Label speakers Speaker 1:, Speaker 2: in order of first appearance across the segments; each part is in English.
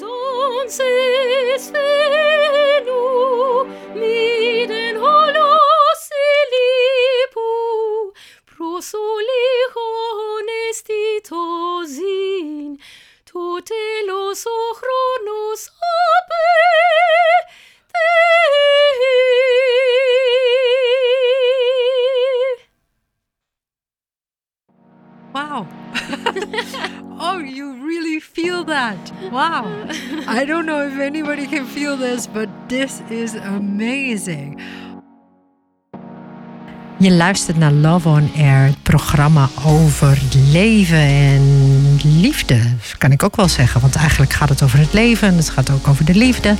Speaker 1: Zonsis
Speaker 2: Wow. I don't know if anybody can feel this, but this is amazing. Je luistert naar Love on Air, het programma over leven en liefde. Kan ik ook wel zeggen, want eigenlijk gaat het over het leven en het gaat ook over de liefde.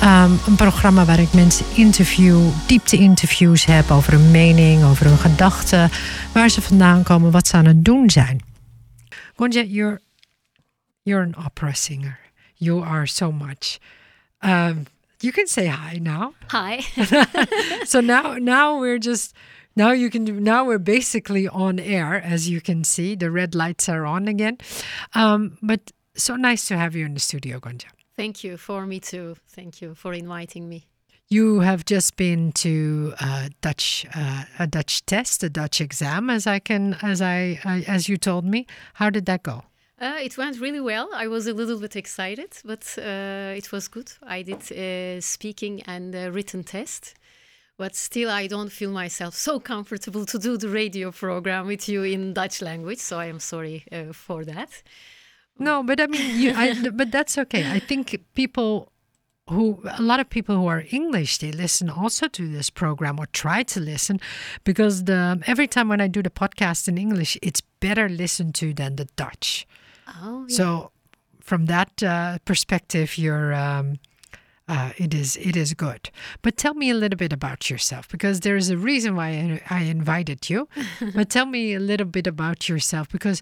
Speaker 2: Ehm, een programma waar ik mensen interview, diepte-interviews heb over hun mening, over hun gedachten, waar ze vandaan komen, wat ze aan het doen zijn. Gonja, you're you're an opera singer. You are so much. Um, you can say hi now.
Speaker 1: Hi.
Speaker 2: so now now we're just now you can now we're basically on air as you can see the red lights are on again um, but so nice to have you in the studio Gonca
Speaker 1: Thank you for me too. Thank you for inviting me.
Speaker 2: you have just been to uh, Dutch uh, a Dutch test a Dutch exam as I can as I uh, as you told me how did that go
Speaker 1: Uh, it went really well. I was a little bit excited, but uh, it was good. I did a speaking and uh, written test, but still I don't feel myself so comfortable to do the radio program with you in Dutch language. So I am sorry uh, for that.
Speaker 2: No, but I mean, you, I, but that's okay. I think people who, a lot of people who are English, they listen also to this program or try to listen because the every time when I do the podcast in English, it's better listened to than the Dutch.
Speaker 1: Oh, yeah.
Speaker 2: So, from that uh, perspective, you're. Um, uh, it is it is good, but tell me a little bit about yourself because there is a reason why I, I invited you. but tell me a little bit about yourself because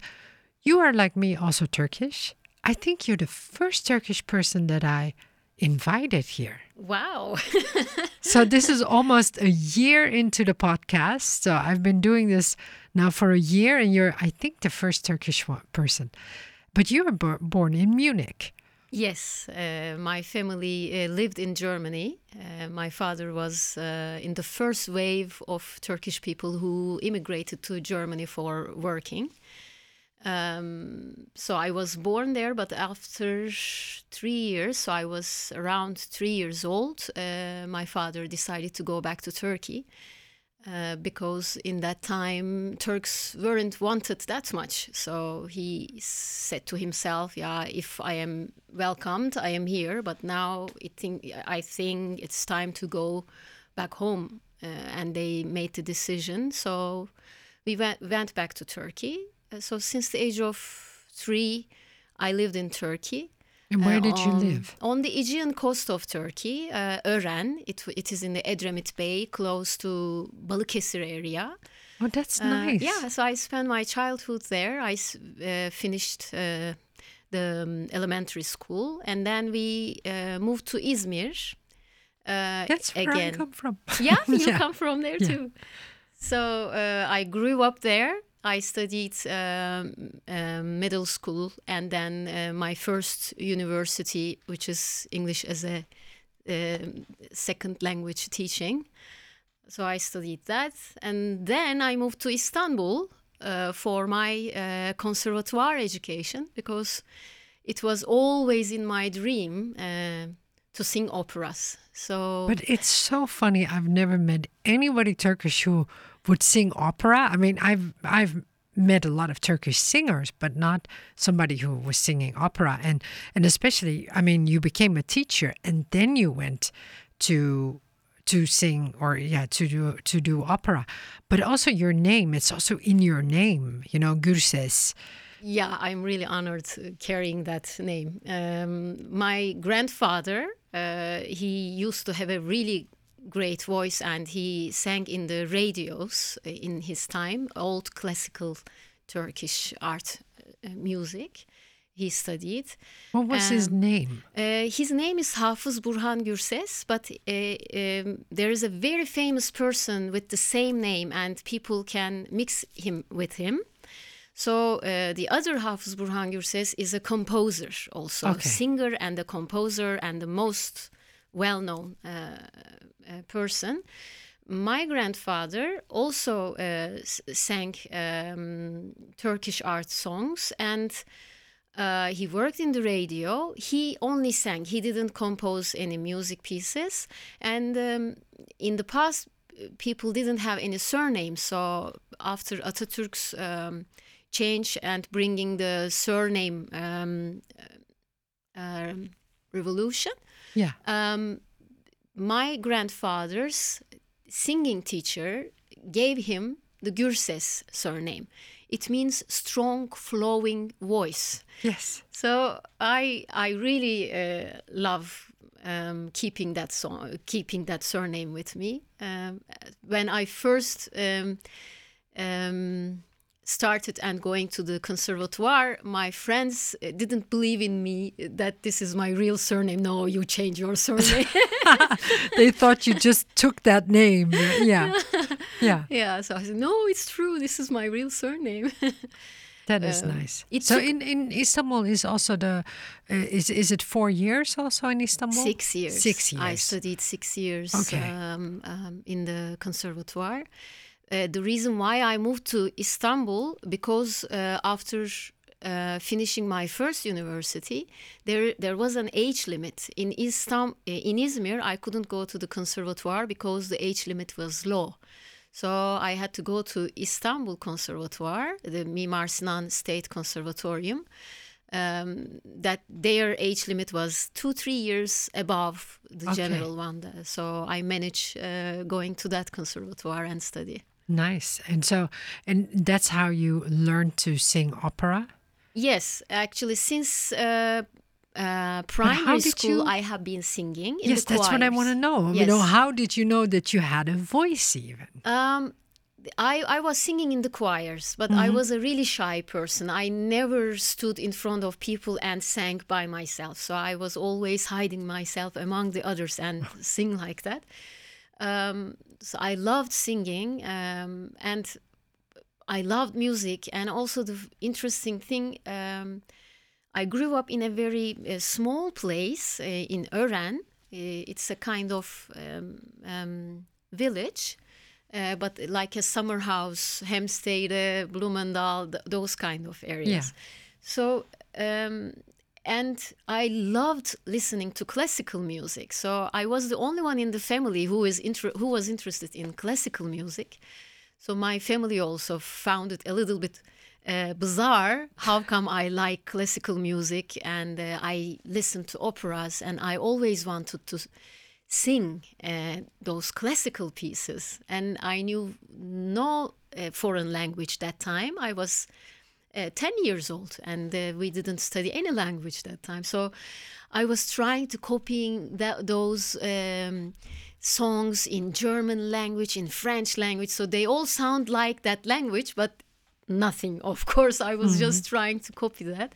Speaker 2: you are like me, also Turkish. I think you're the first Turkish person that I invited here.
Speaker 1: wow.
Speaker 2: So this is almost a year into the podcast. So I've been doing this now for a year, and you're, I think, the first Turkish one, person. But you were bo- born in Munich.
Speaker 1: Yes, uh, my family uh, lived in Germany. Uh, my father was uh, in the first wave of Turkish people who immigrated to Germany for working. Um, so I was born there, but after three years, so I was around three years old, uh, my father decided to go back to Turkey. Uh, because in that time Turks weren't wanted that much. So he said to himself, "Yeah, if I am welcomed, I am here. But now think I think it's time to go back home." Uh, and they made the decision. So we went went back to Turkey. Uh, so since the age of three, I lived in Turkey.
Speaker 2: And where did you live?
Speaker 1: On the Aegean coast of Turkey, uh, Ören. It, it is in the Edremit Bay, close to Balıkesir area.
Speaker 2: Oh, that's
Speaker 1: Uh,
Speaker 2: nice.
Speaker 1: Yeah, so I spent my childhood there. I uh, finished uh, the um, elementary school, and then we uh, moved to Izmir. Uh,
Speaker 2: That's where
Speaker 1: again.
Speaker 2: I come from.
Speaker 1: Yeah, you
Speaker 2: Yeah.
Speaker 1: come from there
Speaker 2: Yeah.
Speaker 1: too. So uh, I grew up there. I studied um, uh, middle school and then uh, my first university, which is English as a um second language teaching. So I studied that, and then I moved to Istanbul uh, for my uh, conservatoire education because it was always in my dream uh, to sing operas. So
Speaker 2: But it's so funny. I've never met anybody Turkish who would sing opera. I mean, I've I've met a lot of Turkish singers, but not somebody who was singing opera. And and especially, I mean, you became a teacher, and then you went to to sing or yeah to do to do opera. But also your name. It's also in your name. You know, Gürses.
Speaker 1: Yeah, I'm really honored carrying that name. Um, my grandfather, uh, he used to have a really great voice and he sang in the radios uh, in his time, old classical Turkish art uh, music. He studied.
Speaker 2: What was his
Speaker 1: Um,
Speaker 2: name?
Speaker 1: Uh, his name is Hafız Burhan Gürses, but uh, um, there is a very famous person with the same name, and people can mix him with him. So uh, the other Hafız Burhan Gürses is a composer, also
Speaker 2: Okay.
Speaker 1: singer and a composer, and the most well-known uh, uh, person. My grandfather also uh, sang um, Turkish art songs, and uh, he worked in the radio. He only sang. He didn't compose any music pieces. And um, in the past, people didn't have any surname. So after Atatürk's um, change and bringing the surname um, uh, um, revolution,
Speaker 2: Yeah.
Speaker 1: um, my grandfather's singing teacher gave him the Gürses surname. It means strong, flowing voice.
Speaker 2: Yes.
Speaker 1: So I I really uh, love um, keeping that song, keeping that surname with me. Um, when I first um, um, started and going to the conservatoire, my friends uh, didn't believe in me that this is my real surname. No, you change your surname.
Speaker 2: they thought you just took that name. Yeah. Yeah.
Speaker 1: yeah, so I said, no, it's true. This is my real surname.
Speaker 2: That is
Speaker 1: Um,
Speaker 2: nice. So in, in Istanbul is also the uh, is is it four years also in Istanbul?
Speaker 1: Six years.
Speaker 2: Six years.
Speaker 1: I studied six years
Speaker 2: Okay.
Speaker 1: um, um, in the conservatoire. Uh, the reason why I moved to Istanbul because uh, after uh, finishing my first university, there there was an age limit in Istam in Izmir. I couldn't go to the conservatoire because the age limit was low. So I had to go to Istanbul Conservatoire, the Mimar Sinan State Conservatorium. Um, that their age limit was two, three years above the
Speaker 2: Okay.
Speaker 1: general one. So I managed uh, going to that conservatoire and study.
Speaker 2: Nice. And so and that's how you learned to sing opera?
Speaker 1: Yes, actually, since uh, uh, primary school,
Speaker 2: you-
Speaker 1: I have been singing. In
Speaker 2: yes, that's what I want to know. You know, how did you know that you had a voice even?
Speaker 1: Um, I, I was singing in the choirs, but I was a really shy person. I never stood in front of people and sang by myself. So I was always hiding myself among the others and sing like that. Um, so I loved singing um, and I loved music. And also, the interesting thing, um, I grew up in a very uh, small place uh, in Ören. Uh, it's a kind of um, um, village, uh, but like a summer house, Heemstede, Bloemendaal, th- those kind of areas.
Speaker 2: Yeah.
Speaker 1: So, um, and I loved listening to classical music. So I was the only one in the family who is inter- who was interested in classical music. So my family also found it a little bit uh, bizarre. How come I like classical music and uh, I listen to operas and I always wanted to sing uh, those classical pieces and I knew no uh, foreign language that time. I was uh, 10 years old and uh, we didn't study any language that time. So i was trying to copying that, those um, songs in german language in french language. So they all sound like that language but nothing of course. I was just trying to copy that.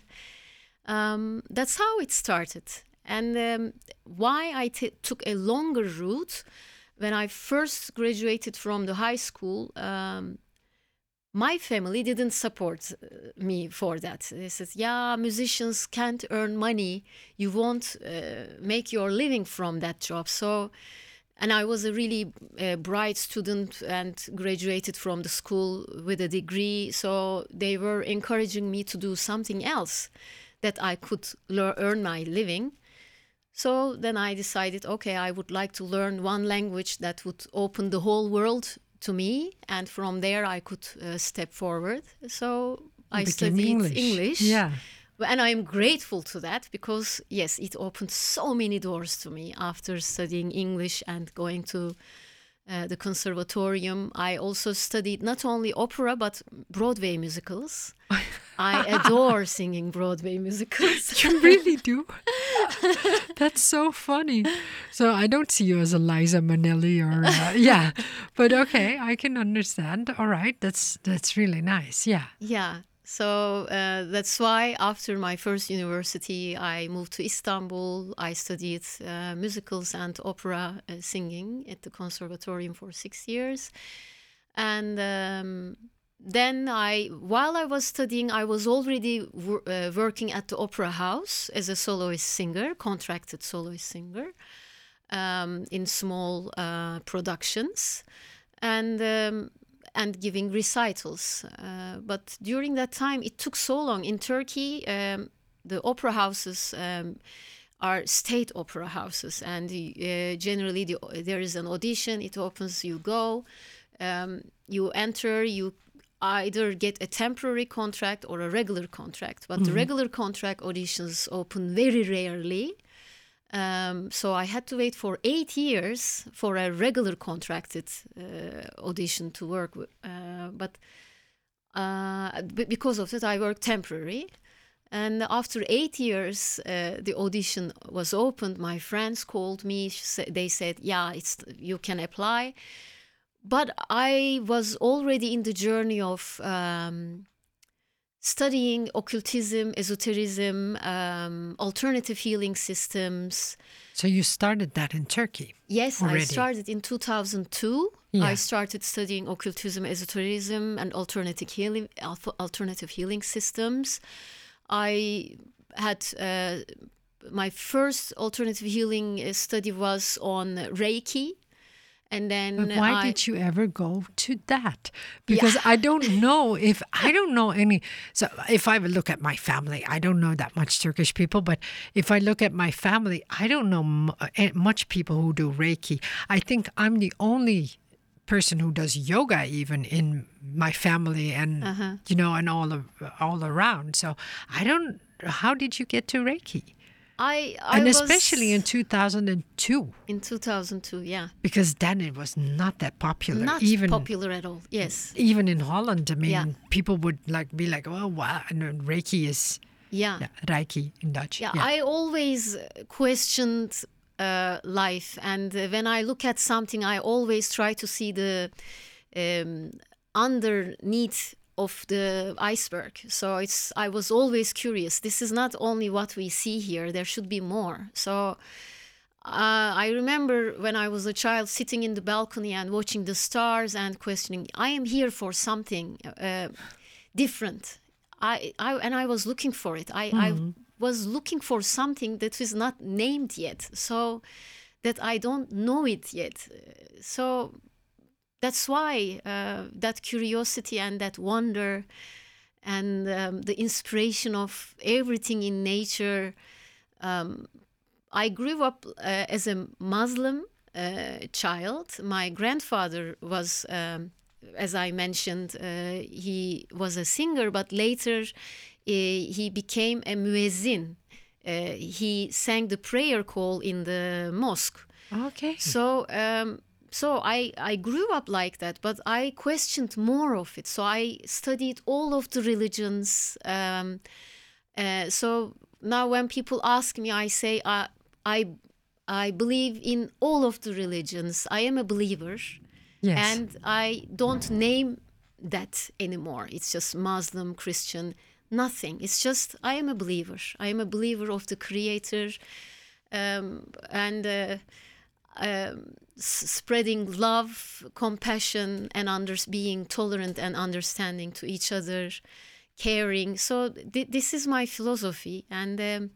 Speaker 1: Um, that's how it started. And um, why I t- took a longer route when i first graduated from the high school um, my family didn't support uh, me for that. They said, "Yeah, musicians can't earn money. You won't uh, make your living from that job." So, and I was a really uh, bright student and graduated from the school with a degree. So they were encouraging me to do something else that I could earn my living. So then I decided, okay, I would like to learn one language that would open the whole world to me, and from there I could uh, step forward. So I studied
Speaker 2: English.
Speaker 1: English.
Speaker 2: Yeah.
Speaker 1: And I am grateful to that because, yes, it opened so many doors to me after studying English and going to uh, the conservatorium. I also studied not only opera but Broadway musicals. I adore singing Broadway musicals.
Speaker 2: You really do. That's so funny. So I don't see you as Eliza Minnelli or uh, yeah, but okay, I can understand. All right, that's that's really nice. Yeah.
Speaker 1: Yeah. So uh, that's why after my first university, I moved to Istanbul. I studied uh, musicals and opera uh, singing at the conservatorium for six years. And um, then I, while I was studying, I was already wor- uh, working at the opera house as a soloist singer, contracted soloist singer, um, in small uh, productions, and um, and giving recitals. Uh, but during that time, it took so long in Turkey. Um, the opera houses. Um, are state opera houses, and uh, generally the, there is an audition. It opens, you go, um, you enter, you either get a temporary contract or a regular contract. But the regular contract auditions open very rarely. Um, so I had to wait for eight years for a regular contracted uh, audition to work. with. Uh, but uh, because of that, I worked temporary. And after eight years, uh, the audition was opened. My friends called me. They said, "Yeah, it's you can apply." But I was already in the journey of um, studying occultism, esotericism, um, alternative healing systems.
Speaker 2: So you started that in Turkey.
Speaker 1: Yes,
Speaker 2: Already.
Speaker 1: I started in 2002.
Speaker 2: Yeah.
Speaker 1: I started studying occultism, esotericism, and alternative healing, alternative healing systems. I had uh, my first alternative healing uh, study was on Reiki, and then
Speaker 2: But why
Speaker 1: I,
Speaker 2: did you ever go to that? Because I don't know if I don't know any. So if I look at my family, I don't know that much Turkish people. But if I look at my family, I don't know eh, much people who do Reiki. I think I'm the only person who does yoga even in my family and
Speaker 1: Uh-huh.
Speaker 2: you know and all of, all around. So I don't. How did you get to Reiki?
Speaker 1: I, I
Speaker 2: and
Speaker 1: was
Speaker 2: especially in 2002
Speaker 1: in 2002, yeah,
Speaker 2: because then it was not that popular
Speaker 1: not
Speaker 2: even
Speaker 1: popular at all. Yes,
Speaker 2: even in Holland, I mean,
Speaker 1: Yeah.
Speaker 2: people would like be like, "Oh, wow!" And Reiki is
Speaker 1: yeah.
Speaker 2: yeah, Reiki in Dutch.
Speaker 1: Yeah, I always questioned uh, life, and when I look at something, I always try to see the um, underneath of the iceberg. So it's I was always curious. This is not only what we see here. There should be more. So. Uh, I remember when I was a child sitting in the balcony and watching the stars and questioning, I am here for something uh, different. I, I and I was looking for it. I, I was looking for something that is not named yet, so that I don't know it yet. So that's why uh, that curiosity and that wonder and um, the inspiration of everything in nature. Um, I grew up uh, as a Muslim uh, child. My grandfather was, um, as I mentioned, uh, he was a singer, but later uh, he became a muezzin. Uh, he sang the prayer call in the mosque.
Speaker 2: okay.
Speaker 1: So, um, so I, I grew up like that, but I questioned more of it. So I studied all of the religions. Um, uh, so now when people ask me, I say uh, I I believe in all of the religions. I am a believer,
Speaker 2: Yes.
Speaker 1: and I don't name that anymore. It's just Muslim, Christian, nothing. It's just I am a believer. I am a believer of the Creator, um, and. Uh, um, spreading love, compassion, and under- being tolerant and understanding to each other, caring. So th- this is my philosophy, and um,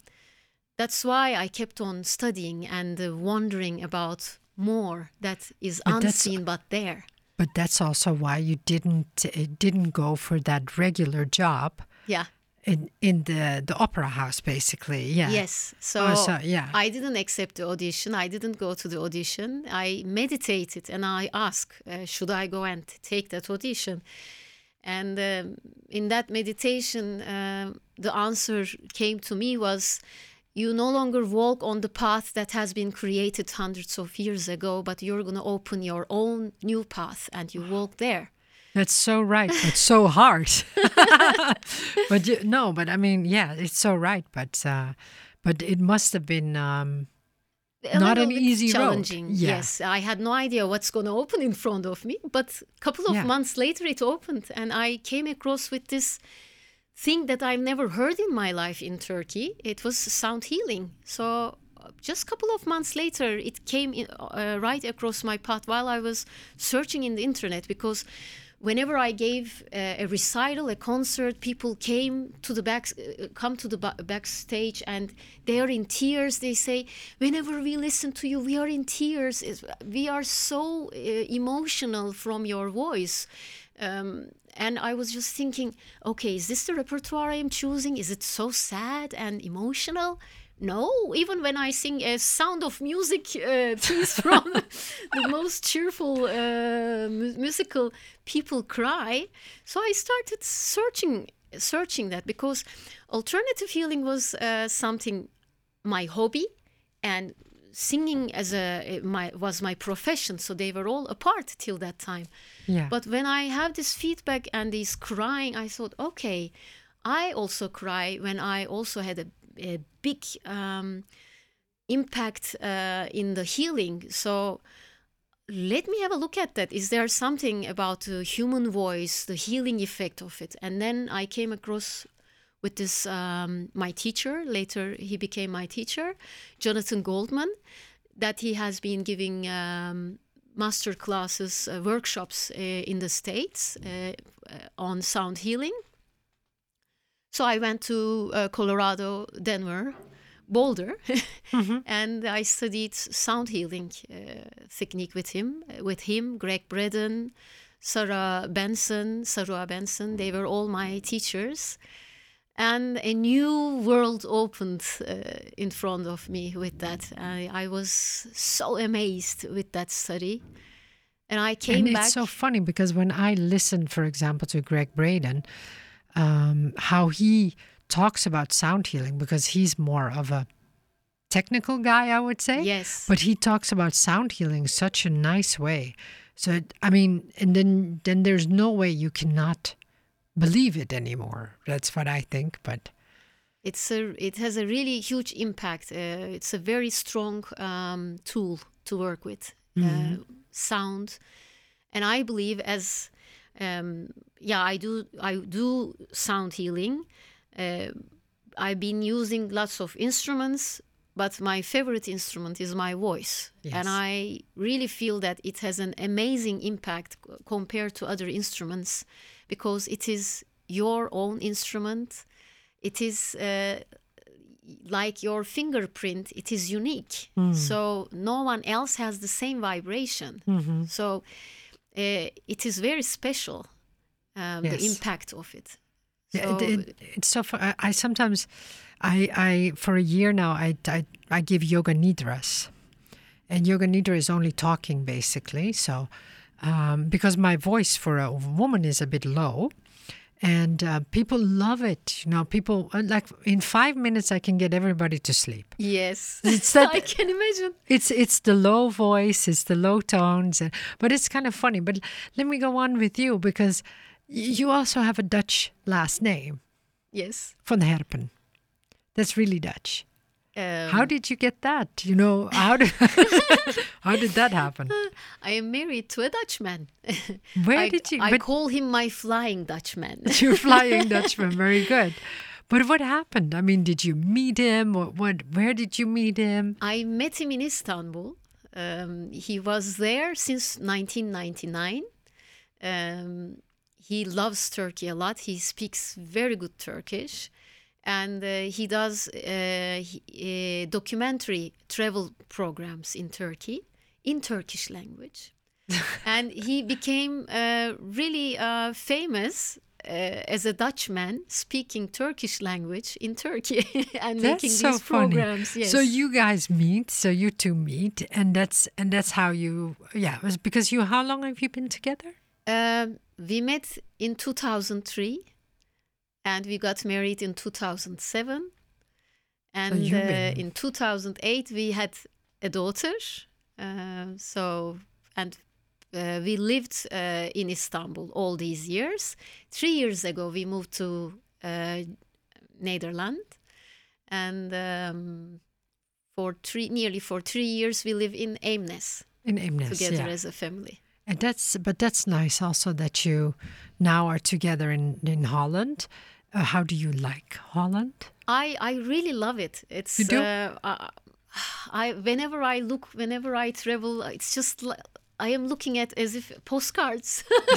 Speaker 1: that's why I kept on studying and uh, wondering about more that is
Speaker 2: But
Speaker 1: unseen but there.
Speaker 2: but that's also why you didn't uh, didn't go for that regular job
Speaker 1: Yeah.
Speaker 2: In in the the opera house, basically. Yeah.
Speaker 1: Yes. So,
Speaker 2: Oh, so, yeah.
Speaker 1: I didn't accept the audition. I didn't go to the audition. I meditated and I asked, uh, should I go and take that audition? And um, in that meditation, um the answer came to me was, you no longer walk on the path that has been created hundreds of years ago, but you're going to open your own new path and you walk there.
Speaker 2: That's so right, but so hard. but you, no, but I mean, yeah, it's so right, but uh, but it must have been um,
Speaker 1: a
Speaker 2: Not an easy road.
Speaker 1: challenging.
Speaker 2: Yeah.
Speaker 1: Yes, I had no idea what's going to open in front of me, but a couple of
Speaker 2: Yeah.
Speaker 1: months later it opened, and I came across with this thing that I've never heard in my life in Turkey. It was sound healing. So just a couple of months later, it came in, uh, right across my path while I was searching in the internet because whenever I gave uh, a recital, a concert, people came to the back, uh, come to the ba- backstage, and they are in tears. They say, "Whenever we listen to you, we are in tears. It's- We are so uh, emotional from your voice." Um, and I was just thinking, okay, is this the repertoire I am choosing? Is it so sad and emotional? No, even when I sing a Sound of Music uh, piece from the most cheerful uh, mu- musical, people cry. So I started searching, searching that because alternative healing was uh, something my hobby and singing as a my was my profession so they were all apart till that time
Speaker 2: Yeah.
Speaker 1: but when i have this feedback and this crying i thought okay i also cry when i also had a, a big um, impact uh, in the healing. So let me have a look at that. Is there something about the human voice the healing effect of it? And then i came across with this um, my teacher. Later he became my teacher jonathan goldman that he has been giving um, master classes uh, workshops uh, in the states uh, uh, on sound healing so i went to uh, colorado denver boulder and i studied sound healing uh, technique with him with him Gregg Braden, sarah benson sarah benson they were all my teachers and a new world opened uh, in front of me with that. I, I was so amazed with that study. And I came
Speaker 2: and
Speaker 1: back.
Speaker 2: it's so funny because when I listen, for example, to Gregg Braden, um, how he talks about sound healing, because he's more of a technical guy, I would say.
Speaker 1: yes.
Speaker 2: But he talks about sound healing such a nice way. So it- I mean, and then then there's no way you cannot believe it anymore. That's what I think. But
Speaker 1: it's a, it has a really huge impact. Uh, it's a very strong um, tool to work with, uh, sound, and I believe as um, yeah, I do I do sound healing. Uh, I've been using lots of instruments, but my favorite instrument is my voice,
Speaker 2: Yes.
Speaker 1: and I really feel that it has an amazing impact compared to other instruments because it is your own instrument. It is uh, like your fingerprint. It is unique, so no one else has the same vibration. So uh, it is very special. Um, The impact of it. So,
Speaker 2: it, it, it's so. I, I sometimes, I, I for a year now, I, I, I give yoga nidras, and yoga nidra is only talking basically. So, um, because my voice for a woman is a bit low, and uh, people love it. You know, people uh, like in five minutes I can get everybody to sleep.
Speaker 1: yes,
Speaker 2: It's that-
Speaker 1: I can imagine.
Speaker 2: It's it's the low voice, it's the low tones, and, but it's kind of funny. But let me go on with you because you also have a Dutch last name,
Speaker 1: Yes.
Speaker 2: Van Herpen. That's really Dutch.
Speaker 1: Um,
Speaker 2: How did you get that? You know, how did how did that happen?
Speaker 1: I am married to a Dutchman.
Speaker 2: Where
Speaker 1: I,
Speaker 2: did you?
Speaker 1: I call him my flying Dutchman.
Speaker 2: you're flying Dutchman, very good. But what happened? I mean, did you meet him? Or what? Where did you meet him?
Speaker 1: I met him in Istanbul. Um, he was there since 1999. Um, he loves Turkey a lot. He speaks very good Turkish. And uh, he does uh, he, uh, documentary travel programs in Turkey in Turkish language. and he became uh, really uh, famous uh, as a Dutchman speaking Turkish language in Turkey and making
Speaker 2: so
Speaker 1: these
Speaker 2: funny.
Speaker 1: programs. Yes.
Speaker 2: So you guys meet, so you two meet, and that's and that's how you. Yeah, it was because you. How long have you been together?
Speaker 1: Um, we met in 2003 and we got married in 2007. And uh, in 2008, we had a daughter. Uh, so, and uh, we lived uh, in Istanbul all these years. Three years ago, we moved to uh, Netherlands. And um, for three, nearly for three years, we live in Eemnes
Speaker 2: In
Speaker 1: together
Speaker 2: yeah.
Speaker 1: as a family.
Speaker 2: And that's but that's nice also that you now are together in in Holland. Uh, how do you like Holland?
Speaker 1: I I really love it. It's
Speaker 2: You do?
Speaker 1: Uh, I, whenever I look, whenever I travel, it's just I am looking at as if postcards.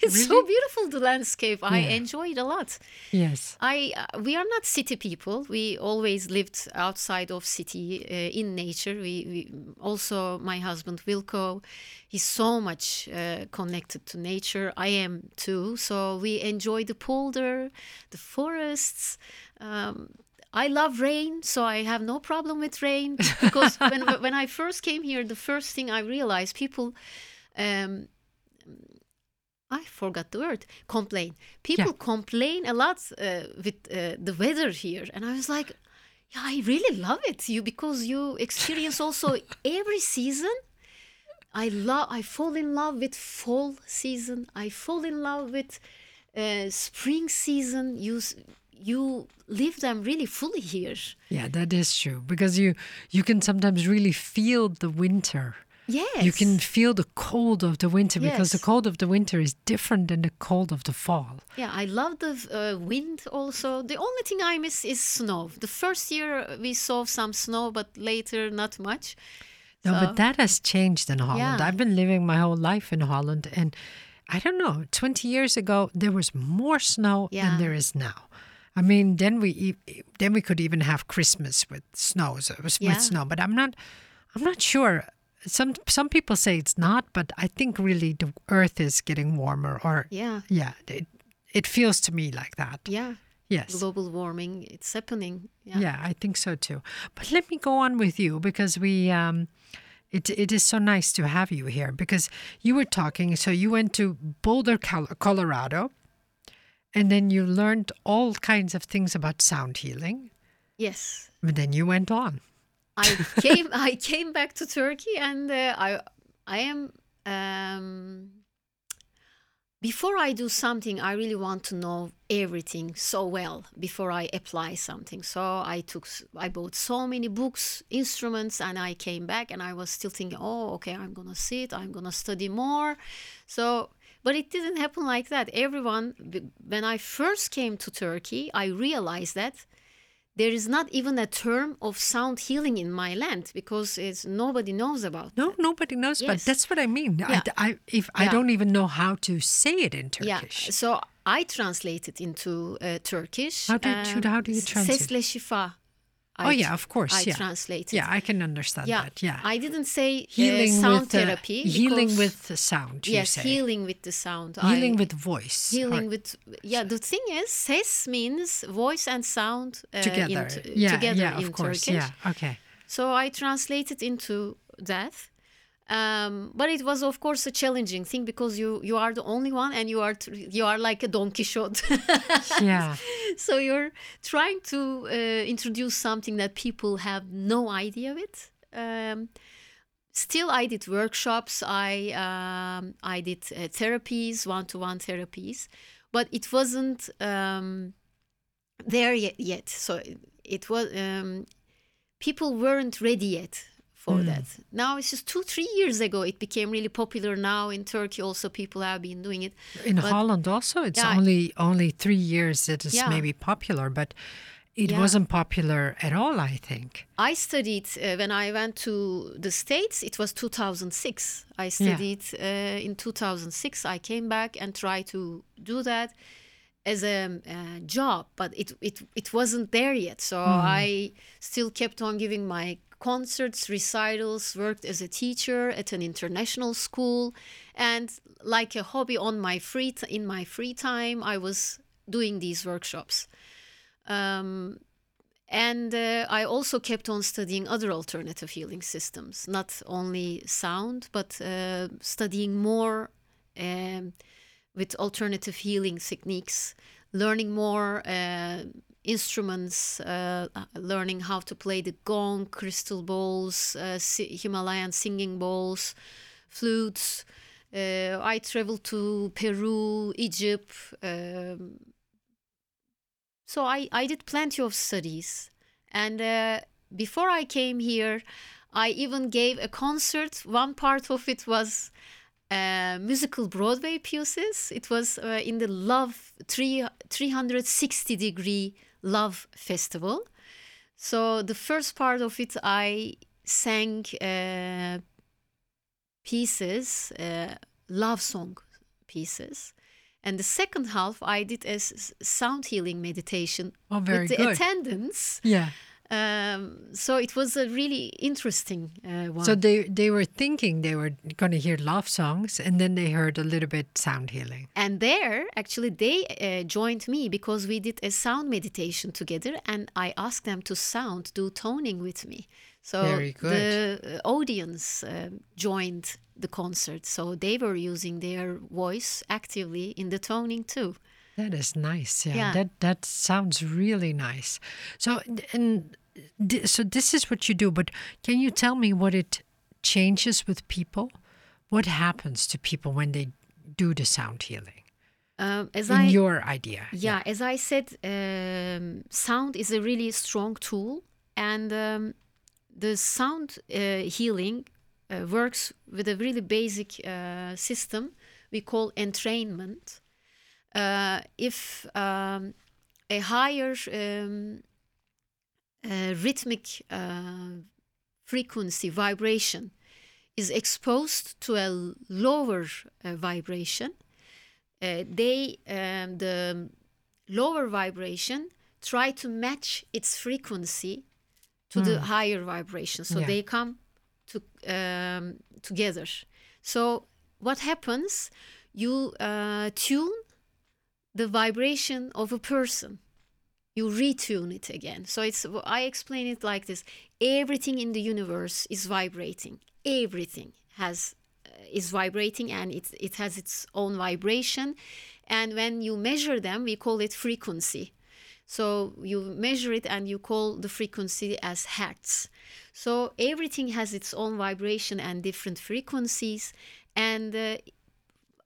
Speaker 1: it's so beautiful the landscape. I
Speaker 2: Yeah.
Speaker 1: enjoy it a lot.
Speaker 2: Yes.
Speaker 1: I uh, we are not city people. We always lived outside of city uh, in nature. We, we also my husband Wilco, he's so much uh, connected to nature. I am too. So we enjoy the polder, the forests. Um, I love rain, so I have no problem with rain because when when I first came here, the first thing I realized people. Um, I forgot the word. Complain. People
Speaker 2: Yeah.
Speaker 1: complain a lot uh, with uh, the weather here, and I was like, "Yeah, I really love it. You because you experience also every season. I love. I fall in love with fall season. I fall in love with uh, spring season. You you live them really fully here.
Speaker 2: Yeah, that is true because you you can sometimes really feel the winter.
Speaker 1: Yes,
Speaker 2: You can feel the cold of the winter because the cold of the winter is different than the cold of the fall.
Speaker 1: Yeah, I love the uh, wind also. The only thing I miss is snow. The first year we saw some snow, but later not much.
Speaker 2: No,
Speaker 1: So-
Speaker 2: but that has changed in Holland.
Speaker 1: Yeah.
Speaker 2: I've been living my whole life in Holland, and I don't know. Twenty years ago, there was more snow
Speaker 1: Yeah.
Speaker 2: than there is now. I mean, then we then we could even have Christmas with snow, so it was
Speaker 1: Yeah.
Speaker 2: with snow. But I'm not, I'm not sure. Some some people say it's not, but I think really the Earth is getting warmer, or
Speaker 1: Yeah,
Speaker 2: yeah, it, it feels to me like that.
Speaker 1: yeah.
Speaker 2: Yes.
Speaker 1: Global warming, it's happening. Yeah.
Speaker 2: Yeah, I think so too. But let me go on with you because we um it it is so nice to have you here because you were talking so you went to Boulder, Colorado and then you learned all kinds of things about sound healing.
Speaker 1: Yes.
Speaker 2: But then you went on.
Speaker 1: I came I came back to Turkey and uh, I I am um before I do something I really want to know everything so well before I apply something. So I took I bought so many books, instruments and I came back and I was still thinking, "Oh, okay, I'm going to sit, I'm going to study more." So but it didn't happen like that. Everyone when I first came to Turkey, I realized that there is not even a term of sound healing in my land because it's nobody knows about
Speaker 2: No, nobody knows, but
Speaker 1: Yes.
Speaker 2: that's what I mean.
Speaker 1: Yeah.
Speaker 2: I, I if I don't even know how to say it in Turkish.
Speaker 1: yeah so i translate it into uh, turkish
Speaker 2: How do you-
Speaker 1: um,
Speaker 2: how do you translate?
Speaker 1: sesle şifa I
Speaker 2: Oh, yeah, of course,
Speaker 1: i
Speaker 2: yeah.
Speaker 1: translate it
Speaker 2: Yeah, I can understand
Speaker 1: yeah
Speaker 2: that. Yeah.
Speaker 1: i didn't say
Speaker 2: healing
Speaker 1: uh, sound
Speaker 2: with uh,
Speaker 1: therapy
Speaker 2: healing with the sound, you
Speaker 1: yes
Speaker 2: say.
Speaker 1: healing with the sound
Speaker 2: Healing
Speaker 1: I-
Speaker 2: with voice.
Speaker 1: healing
Speaker 2: or-
Speaker 1: with yeah the thing is ses means voice and sound uh,
Speaker 2: together.
Speaker 1: in
Speaker 2: yeah,
Speaker 1: together
Speaker 2: yeah, of course.
Speaker 1: turkish
Speaker 2: Yeah, okay.
Speaker 1: So I translated into that. Um, but it was of course a challenging thing because you you are the only one and you are you are like a Don Quixote.
Speaker 2: Yeah,
Speaker 1: so you're trying to uh, introduce something that people have no idea with. Um, still, I did workshops. I um, I did uh, therapies, one to one therapies, but it wasn't um, there yet. Yet, so it, it was um, people weren't ready yet for
Speaker 2: Mm.
Speaker 1: that. Now it's just two three years ago. It became really popular. Now in Turkey, also people have been doing it.
Speaker 2: in
Speaker 1: But-
Speaker 2: Holland also, it's
Speaker 1: Yeah.
Speaker 2: only only three years that is
Speaker 1: Yeah.
Speaker 2: maybe popular, but it
Speaker 1: Yeah.
Speaker 2: wasn't popular at all. I think.
Speaker 1: I studied uh, when I went to the States, it was 2006. I studied uh, in 2006. I came back and tried to do that as a uh, job, but it, it, it wasn't there yet. So I still kept on giving my concerts, recitals, worked as a teacher at an international school, and like a hobby on my free t- in my free time, I was doing these workshops. Um, and uh, I also kept on studying other alternative healing systems, not only sound, but uh, studying more um, with alternative healing techniques, learning more uh, instruments, uh, uh, learning how to play the gong, crystal bowls, uh, Himalayan singing bowls, flutes. Uh, I traveled to Peru, Egypt. Um, so I, I did plenty of studies. And uh, before I came here, I even gave a concert. One part of it was uh, musical Broadway pieces. It was uh, in the Love three, 360 degree Love Festival. So the first part of it, I sang uh, pieces, uh, love song pieces. And the second half, I did as sound healing meditation
Speaker 2: Oh, very
Speaker 1: with the
Speaker 2: good.
Speaker 1: attendants.
Speaker 2: Yeah.
Speaker 1: Um, so it was a really interesting uh, one.
Speaker 2: So they they were thinking they were going to hear love songs, and then they heard a little bit sound healing.
Speaker 1: and there, actually, they uh, joined me because we did a sound meditation together, and I asked them to sound, do toning with me. So the uh, audience uh, joined the concert, so they were using their voice actively in the toning too.
Speaker 2: That is nice. Yeah,
Speaker 1: Yeah.
Speaker 2: that that sounds really nice. So and so this is what you do, but can you tell me what it changes with people? What happens to people when they do the sound healing?
Speaker 1: Um, as
Speaker 2: In
Speaker 1: I
Speaker 2: your idea.
Speaker 1: yeah, as I said, um, sound is a really strong tool, and um, the sound uh, healing uh, works with a really basic uh, system we call entrainment. Uh, if um, a higher um, uh, rhythmic uh, frequency vibration is exposed to a lower uh, vibration, uh, they um, the lower vibration try to match its frequency to the higher vibration. So
Speaker 2: Yeah.
Speaker 1: they come to um, together. So what happens? You uh, tune the vibration of a person you retune it again. So it's i explain it like this. Everything in the universe is vibrating. Everything has uh, is vibrating and it, it has its own vibration. And when you measure them we call it frequency. So you measure it and you call the frequency as hertz. So everything has its own vibration and different frequencies. And uh,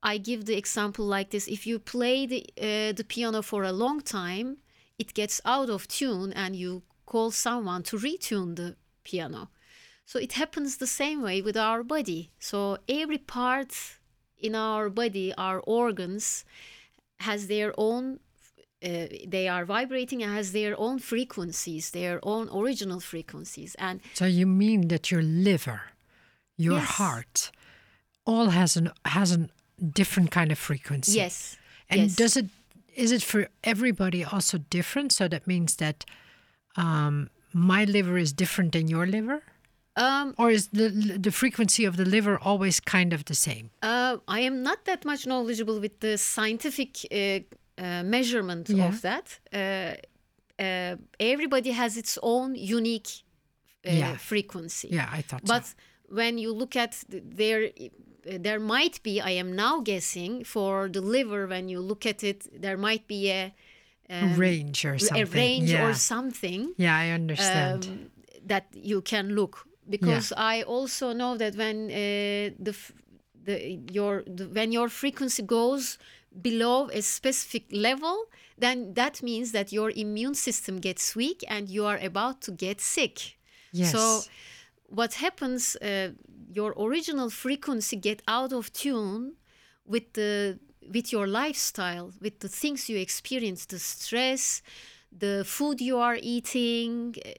Speaker 1: I give the example like this: if you play the uh, the piano for a long time, it gets out of tune, and you call someone to retune the piano. So it happens the same way with our body. So every part in our body, our organs, has their own. Uh, they are vibrating and has their own frequencies, their own original frequencies, and
Speaker 2: So you mean that your liver, your
Speaker 1: Yes.
Speaker 2: heart, all has an has a different kind of frequency.
Speaker 1: yes,
Speaker 2: And
Speaker 1: yes.
Speaker 2: does it is it for everybody also different? So that means that um, my liver is different than your liver,
Speaker 1: um,
Speaker 2: or is the the frequency of the liver always kind of the same?
Speaker 1: Uh, I am not that much knowledgeable with the scientific uh, uh, measurement
Speaker 2: Yeah.
Speaker 1: of that. Uh, uh, everybody has its own unique uh,
Speaker 2: Yeah.
Speaker 1: frequency.
Speaker 2: Yeah, I thought
Speaker 1: But
Speaker 2: so.
Speaker 1: when you look at th- there, might be. I am now guessing for the liver. When you look at it, there might be a um,
Speaker 2: range or
Speaker 1: a
Speaker 2: something.
Speaker 1: range
Speaker 2: yeah.
Speaker 1: or something
Speaker 2: yeah, I understand.
Speaker 1: um, that you can look because I also know that when uh, the the your the, when your frequency goes below a specific level, then that means that your immune system gets weak and you are about to get sick.
Speaker 2: yes.
Speaker 1: So what happens? Uh, your original frequency get out of tune with the with your lifestyle, with the things you experience, the stress, the food you are eating. uh,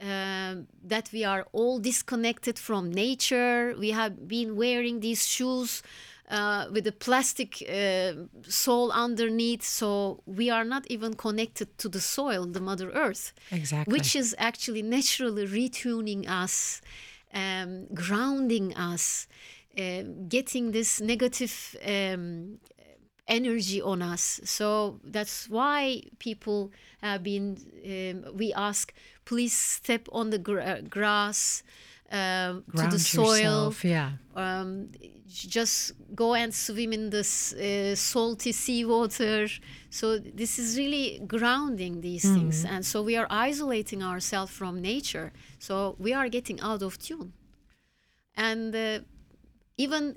Speaker 1: um, that we are all disconnected from nature. We have been wearing these shoes uh, with a plastic uh, sole underneath, so we are not even connected to the soil, the Mother Earth
Speaker 2: exactly.
Speaker 1: which is actually naturally retuning us, um, grounding us, uh, getting this negative um, energy on us. So that's why people have been, um, we ask, please step on the gra- grass. Um, to the soil,
Speaker 2: yourself, yeah.
Speaker 1: um, just go and swim in this uh, salty seawater. So this is really grounding these things, and so we are isolating ourselves from nature. So we are getting out of tune, and uh, even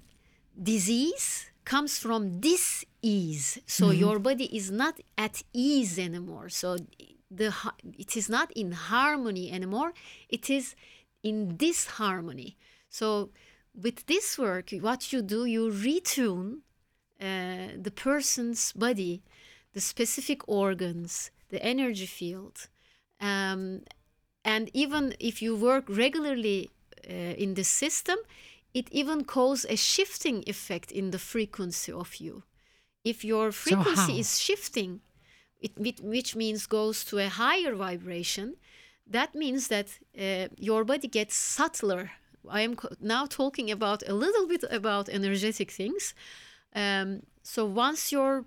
Speaker 1: disease comes from dis-ease. So your body is not at ease anymore. So the it is not in harmony anymore. It is in this harmony. So with this work, what you do, you retune uh, the person's body, the specific organs, the energy field. Um, and even if you work regularly uh, in the system, it even cause a shifting effect in the frequency of you. If your frequency is shifting, it, which- which means goes to a higher vibration, that means that uh, your body gets subtler. I am now talking about a little bit about energetic things. Um, so once your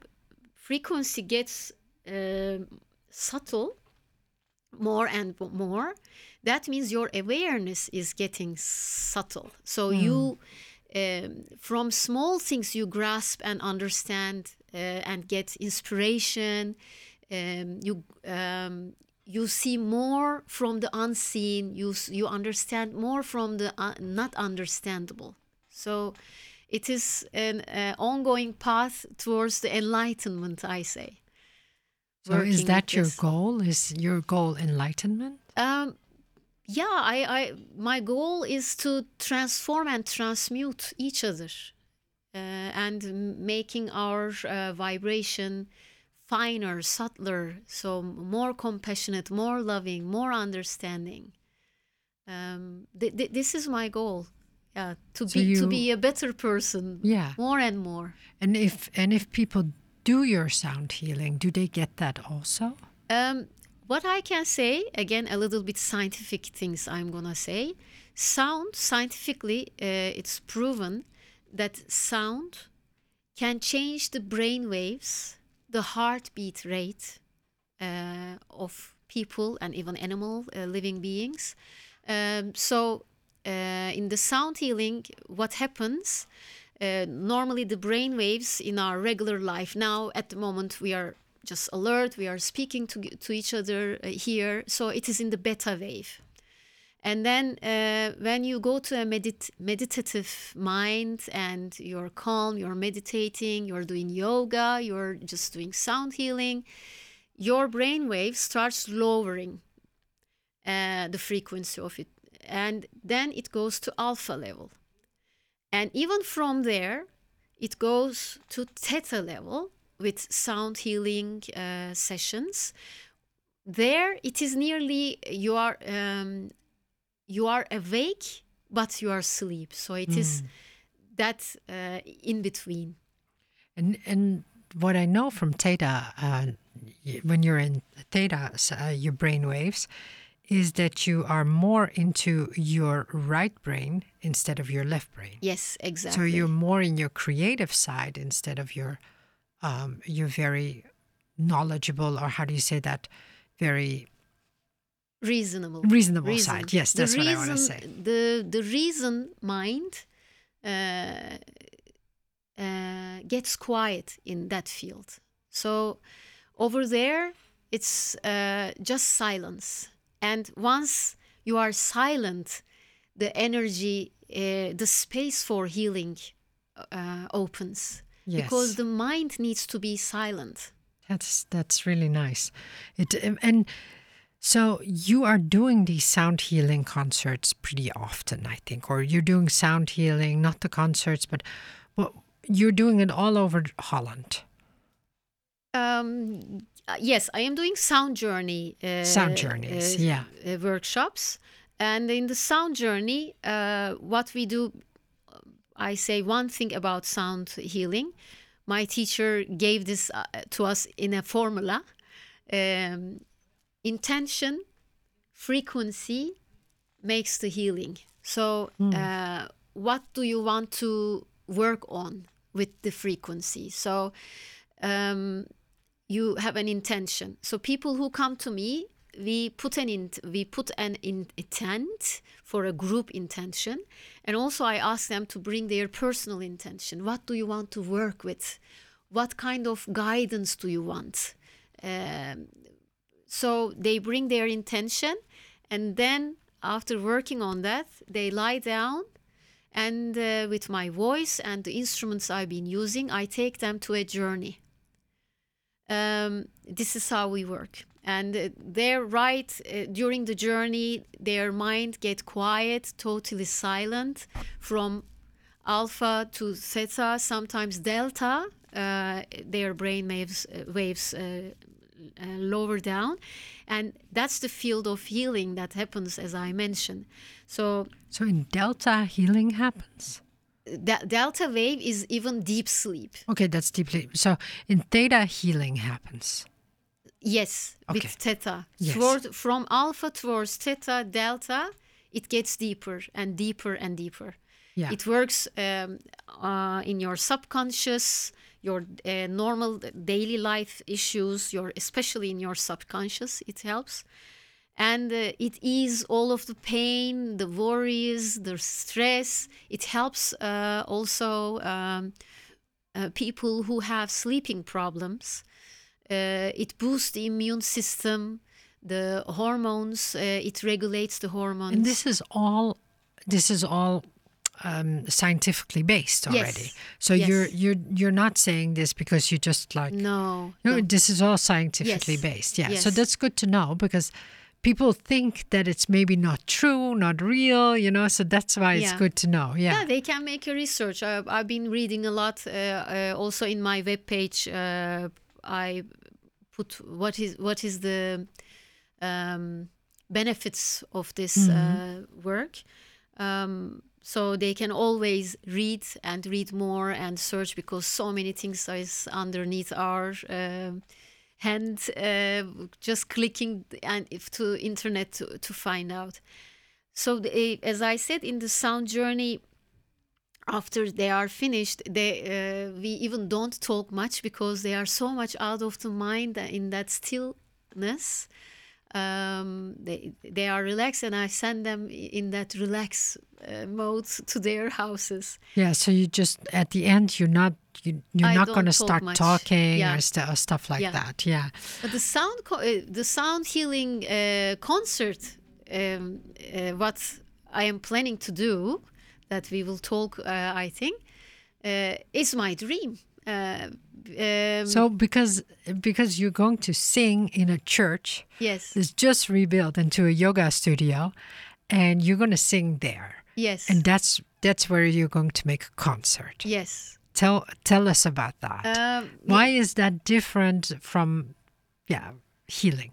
Speaker 1: frequency gets um subtle, more and more, that means your awareness is getting subtle. So you, um, from small things, you grasp and understand uh, and get inspiration. Um, you um, you see more from the unseen. You you understand more from the uh, not understandable. So it is an uh, ongoing path towards the enlightenment. I say.
Speaker 2: So is that your
Speaker 1: this.
Speaker 2: goal? Is your goal enlightenment?
Speaker 1: Um, yeah, I, I, my goal is to transform and transmute each other, uh, and making our uh, vibration finer, subtler, so more compassionate, more loving, more understanding. Um, th- th- this is my goal. Yeah, to
Speaker 2: So
Speaker 1: be to be a better person.
Speaker 2: Yeah.
Speaker 1: more and more.
Speaker 2: And if and if people do your sound healing, do they get that also?
Speaker 1: Um, what I can say, again, a little bit scientific things I'm gonna say. Sound, scientifically, uh, it's proven that sound can change the brain waves, the heartbeat rate uh, of people and even animal uh, living beings. Um, so, uh, in the sound healing, what happens? Uh, normally, the brain waves in our regular life. Now, at the moment, we are just alert. We are speaking to to each other uh, here, so it is in the beta wave. And then uh, when you go to a medit- meditative mind and you're calm, you're meditating, you're doing yoga, you're just doing sound healing, your brain wave starts lowering uh, the frequency of it. And then it goes to alpha level. And even from there, it goes to theta level with sound healing uh, sessions. There, it is nearly you are um, you are awake, but you are asleep. So it is that uh, in between.
Speaker 2: And and what I know from theta, uh, when you're in theta, uh, your brain waves, is that you are more into your right brain instead of your left brain.
Speaker 1: Yes, exactly.
Speaker 2: So you're more in your creative side instead of your, um, you're very knowledgeable, or how do you say that? Very
Speaker 1: reasonable.
Speaker 2: reasonable side. Yes,
Speaker 1: The
Speaker 2: that's what I want to
Speaker 1: reason-
Speaker 2: say.
Speaker 1: The the reason mind uh, uh, gets quiet in that field. So over there, it's uh, just silence. And once you are silent, the energy, uh, the space for healing uh, opens. Because the mind needs to be silent.
Speaker 2: That's that's really nice. It and so you are doing these sound healing concerts pretty often, I think, or you're doing sound healing, not the concerts, but well, you're doing it all over Holland.
Speaker 1: Um, uh, yes, I am doing sound journey. Uh,
Speaker 2: Sound journeys, yeah.
Speaker 1: uh, workshops, and in the sound journey, uh, what we do, I say one thing about sound healing. My teacher gave this uh, to us in a formula: um, intention, frequency makes the healing. So, uh, what do you want to work on with the frequency? So. Um, you have an intention. So people who come to me, we put an int- we put an in- intent for a group intention, and also I ask them to bring their personal intention. What do you want to work with? What kind of guidance do you want? Um, so they bring their intention, and then after working on that, they lie down. And uh, with my voice and the instruments I've been using, I take them to a journey um, this is how we work and uh, they're right uh, during the journey their mind get quiet totally silent from alpha to theta sometimes delta uh, their brain waves uh, waves uh, lower down, and that's the field of healing that happens, as I mentioned. So
Speaker 2: So in delta, healing happens.
Speaker 1: that delta wave is even deep sleep.
Speaker 2: Okay, that's deeply. So in theta, healing happens.
Speaker 1: Yes,
Speaker 2: Okay.
Speaker 1: with theta.
Speaker 2: Yes.
Speaker 1: Toward, from alpha towards theta, delta, it gets deeper and deeper and deeper.
Speaker 2: Yeah.
Speaker 1: It works um, uh, in your subconscious, your uh, normal daily life issues, your especially in your subconscious. It helps, and uh, it eases all of the pain, the worries, the stress. It helps uh, also um, uh, people who have sleeping problems. Uh, it boosts the immune system, the hormones. Uh, it regulates the hormones.
Speaker 2: And this is all. This is all um, scientifically based
Speaker 1: Yes.
Speaker 2: already. So
Speaker 1: Yes.
Speaker 2: you're you're you're not saying this because you just like
Speaker 1: no,
Speaker 2: No,
Speaker 1: no.
Speaker 2: this is all scientifically
Speaker 1: Yes.
Speaker 2: based. Yeah. So that's good to know because people think that it's maybe not true, not real, you know. So that's why it's
Speaker 1: Yeah.
Speaker 2: good to know. Yeah.
Speaker 1: Yeah, they can make a research. I, I've been reading a lot. Uh, uh, also, in my webpage, uh, I put what is what is the um, benefits of this uh, work. Um, so they can always read and read more and search because so many things is underneath our um hand. Uh, just clicking and if to internet to, to find out. So, the, as I said, in the sound journey, after they are finished, they uh, we even don't talk much because they are so much out of the mind in that stillness. Um, they they are relaxed, and I send them in that relax uh, mode to their houses.
Speaker 2: Yeah. So you just at the end you're not you, you're
Speaker 1: I
Speaker 2: not going to
Speaker 1: talk
Speaker 2: start
Speaker 1: much.
Speaker 2: talking
Speaker 1: Yeah.
Speaker 2: or, st- or stuff like
Speaker 1: Yeah.
Speaker 2: that. Yeah.
Speaker 1: But the sound co- uh, the sound healing uh, concert, um, uh, what I am planning to do, that we will talk, uh, I think, uh, is my dream. Um,
Speaker 2: So because because you're going to sing in a church
Speaker 1: yes,
Speaker 2: that's just rebuilt into a yoga studio, and you're going to sing there,
Speaker 1: yes,
Speaker 2: and that's that's where you're going to make a concert.
Speaker 1: yes.
Speaker 2: Tell tell us about that.
Speaker 1: Um,
Speaker 2: Why is that different from, yeah, healing?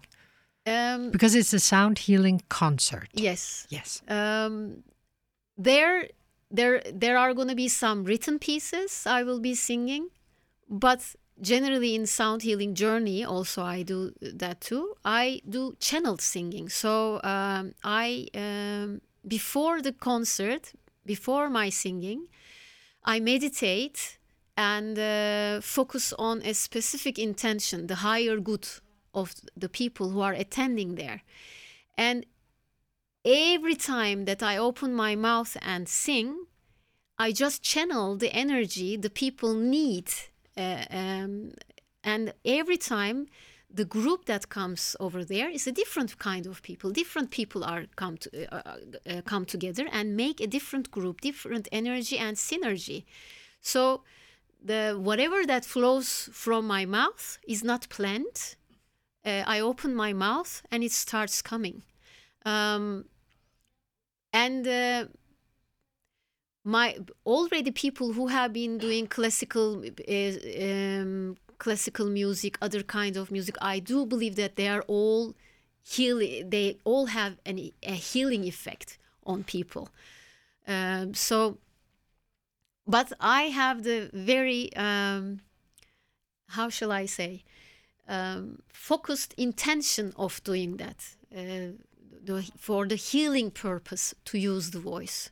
Speaker 1: um,
Speaker 2: Because it's a sound healing concert.
Speaker 1: yes.
Speaker 2: Yes.
Speaker 1: Um, there, there, there are going to be some written pieces I will be singing, but generally in sound healing journey, also I do that too. I do channeled singing. So um, I um, before the concert, before my singing, I meditate and uh, focus on a specific intention, the higher good of the people who are attending there. And every time that I open my mouth and sing, I just channel the energy the people need. Uh, um, and every time the group that comes over there is a different kind of people. Different people are come to, uh, uh, come together and make a different group, different energy and synergy. So the whatever that flows from my mouth is not planned. Uh, I open my mouth and it starts coming. Um, and uh, my already people who have been doing classical um, classical music other kind of music i do believe that they are all healing they all have an, a healing effect on people um, so but i have the very um, how shall i say um, focused intention of doing that uh, the, for the healing purpose to use the voice.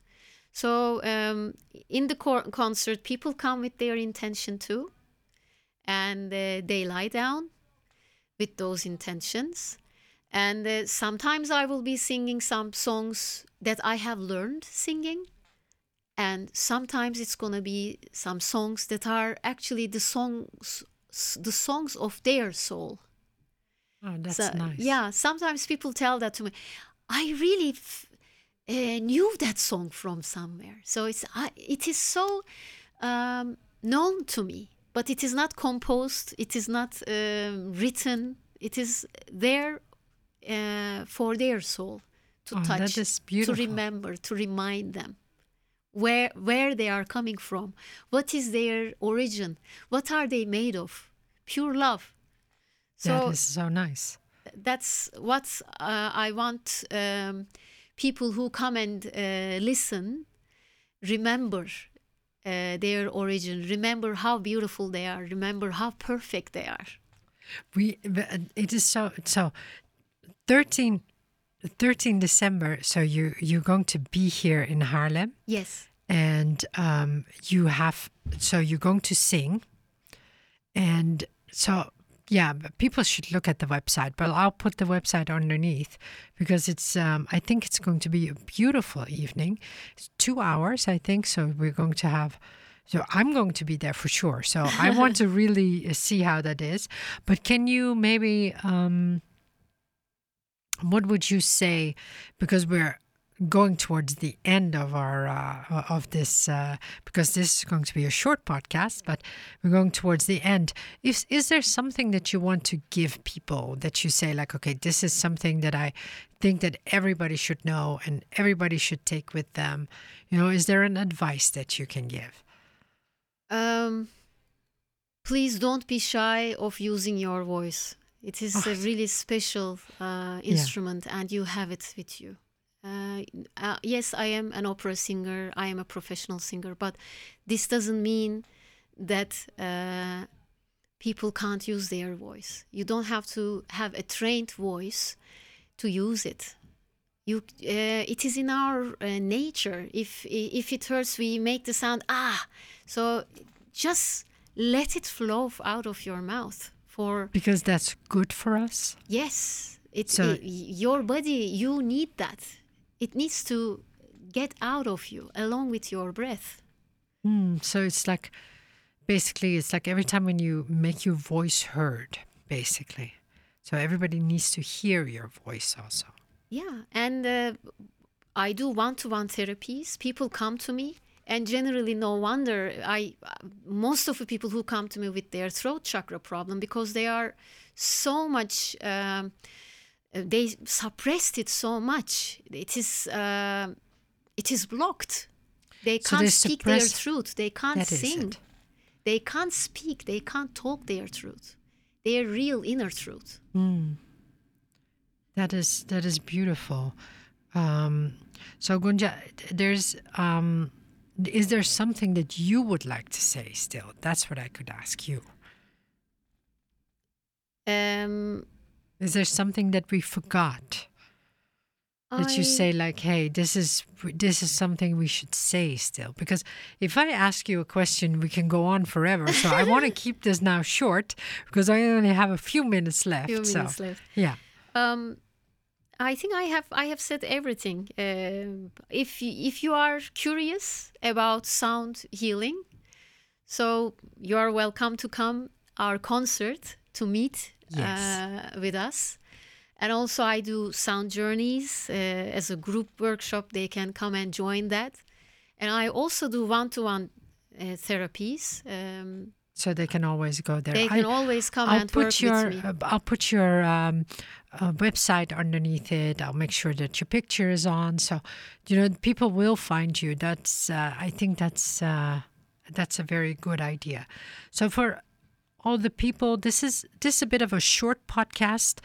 Speaker 1: So um, in the concert, people come with their intention too, and uh, they lie down with those intentions. And uh, sometimes I will be singing some songs that I have learned singing, and sometimes it's gonna be some songs that are actually the songs, the songs of their soul.
Speaker 2: Oh, that's
Speaker 1: So,
Speaker 2: nice.
Speaker 1: Yeah, sometimes people tell that to me. I really f- uh, knew that song from somewhere. So it's I it is so um, known to me, but it is not composed. It is not um written. It is there uh, for their soul to
Speaker 2: Oh, that
Speaker 1: touch, to remember, to remind them where where they are coming from, what is their origin, what are they made of, pure love. So
Speaker 2: that is so nice.
Speaker 1: that's what uh, I want um, people who come and uh, listen remember uh, their origin, remember how beautiful they are, remember how perfect they are.
Speaker 2: We it is so so 13, 13 December. So you you're going to be here in Haarlem.
Speaker 1: Yes.
Speaker 2: and um, you have so you're going to sing, and so yeah, but people should look at the website. But I'll put the website underneath because it's um, I think it's going to be a beautiful evening. It's two hours, I think. So we're going to have. So I'm going to be there for sure. So I want to really uh, see how that is. But can you maybe um, what would you say because we're going towards the end of our uh, of this uh, because this is going to be a short podcast but we're going towards the end is is there something that you want to give people that you say like okay this is something that i think that everybody should know and everybody should take with them you know is there an advice that you can give
Speaker 1: Um, please don't be shy of using your voice. It is a
Speaker 2: Oh.
Speaker 1: really special uh, instrument, and you have it with you. Uh, uh, yes, I am an opera singer. I am a professional singer, but this doesn't mean that uh, people can't use their voice. You don't have to have a trained voice to use it. You, uh, it is in our uh, nature. If if it hurts, we make the sound ah. So just let it flow out of your mouth. For
Speaker 2: because that's good for us
Speaker 1: yes, it's
Speaker 2: So-
Speaker 1: i- your body. You need that. It needs to get out of you along with your breath.
Speaker 2: Hmm, so it's like basically it's like every time when you make your voice heard basically so everybody needs to hear your voice also
Speaker 1: Yeah, and uh, I do one-to-one therapies. People come to me, and generally, no wonder I most of the people who come to me with their throat chakra problem because they are so much um, they suppressed it so much. It is uh, it is blocked. They can't speak their truth. They can't sing. They can't speak. They can't talk their truth. Their real inner truth.
Speaker 2: that is that is beautiful um, so Gonca there's um, is there something that you would like to say still that's what i could ask you
Speaker 1: Um,
Speaker 2: is there something that we forgot that you say like hey this is this is something we should say still because if i ask you a question we can go on forever so i want to keep this now short because i only have a few minutes left
Speaker 1: few
Speaker 2: so
Speaker 1: minutes left.
Speaker 2: yeah
Speaker 1: Um, I think I have I have said everything. Um if y- if you are curious about sound healing, so you are welcome to come our concert to meet
Speaker 2: Yes.
Speaker 1: uh, with us. And also, I do sound journeys uh, as a group workshop. They can come and join that. And I also do one-to-one uh, therapies. Um,
Speaker 2: so they can always go there
Speaker 1: they
Speaker 2: I-
Speaker 1: can always come
Speaker 2: I'll
Speaker 1: and work
Speaker 2: put your
Speaker 1: with me.
Speaker 2: I'll put your um, uh, website underneath it. I'll make sure that your picture is on, so you know people will find you. That's uh, I think that's uh, that's a very good idea. So for all the people, this is this is a bit of a short podcast.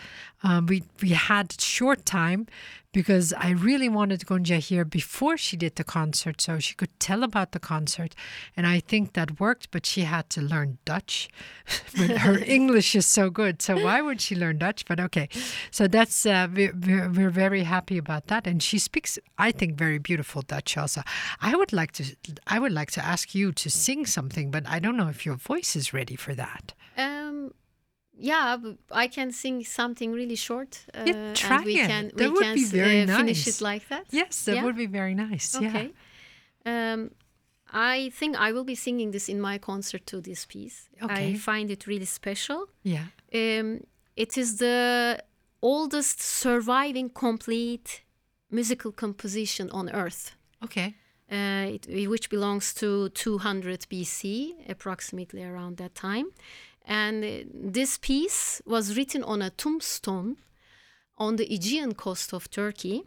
Speaker 2: Um, we we had short time because I really wanted Gonca here before she did the concert, so she could tell about the concert, and I think that worked. But she had to learn Dutch, but her English is so good. So why would she learn Dutch? But okay, so that's uh, we're, we're we're very happy about that, and she speaks, I think, very beautiful Dutch also. I would like to I would like to ask you to sing something, but I don't know if your voice is ready for that.
Speaker 1: Yeah, I can sing something really short. Uh,
Speaker 2: Yeah, try
Speaker 1: and we
Speaker 2: it.
Speaker 1: can
Speaker 2: That
Speaker 1: we
Speaker 2: would
Speaker 1: can
Speaker 2: be very
Speaker 1: uh, finish
Speaker 2: nice.
Speaker 1: it like that.
Speaker 2: Yes, that
Speaker 1: Yeah?
Speaker 2: would be very nice.
Speaker 1: Okay. Um, I think I will be singing this in my concert to this piece.
Speaker 2: Okay.
Speaker 1: I find it really special.
Speaker 2: Yeah. Yeah.
Speaker 1: Um, it is the oldest surviving complete musical composition on Earth.
Speaker 2: Okay.
Speaker 1: uh, it, which belongs to 200 BC, approximately around that time. And this piece was written on a tombstone on the Aegean coast of Turkey.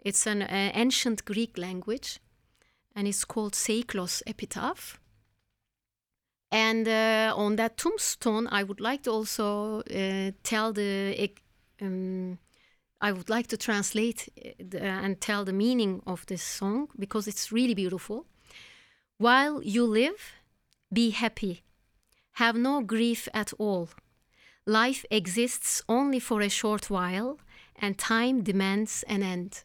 Speaker 1: It's an uh, ancient Greek language, and it's called Seikilos epitaph. And uh, on that tombstone, I would like to also uh, tell the. Um, I would like to translate uh, the, and tell the meaning of this song because it's really beautiful. While you live, be happy Have no grief at all. Life exists only for a short while, and time demands an end.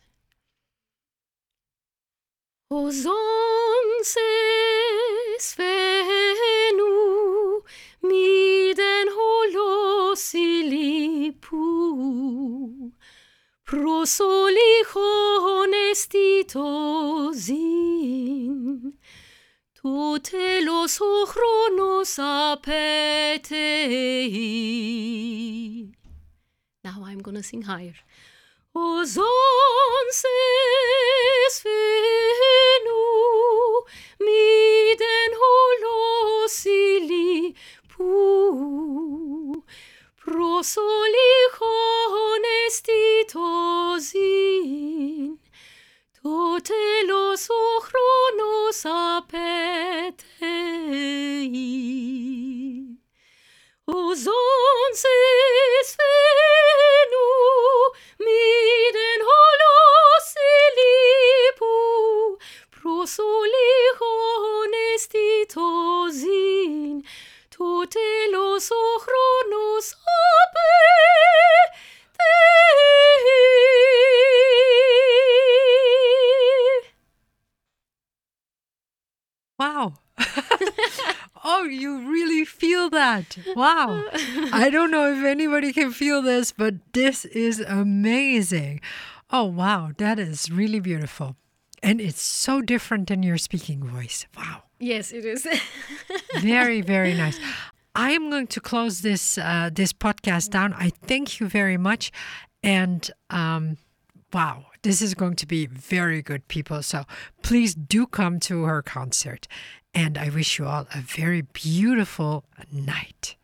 Speaker 1: Ο ζώνσε σφαίνου, μηδεν Toate los ochronos apetei. Now I'm going to sing higher. Os onses fenu miden holosili pu prosolichon estitosin tote los ochronos os apetei. Os onzes venu, miden holos elipu, pros oligon estitos in,
Speaker 2: tutelos ochros you really feel that. Wow. I don't know if anybody can feel this, but this is amazing. Oh, wow. That is really beautiful. And it's so different than your speaking voice. Wow.
Speaker 1: Yes, it is.
Speaker 2: Very, very nice. I am going to close this uh, this podcast down. I thank you very much, and um, wow, this is going to be very good, people. So please do come to her concert, and I wish you all a very beautiful night.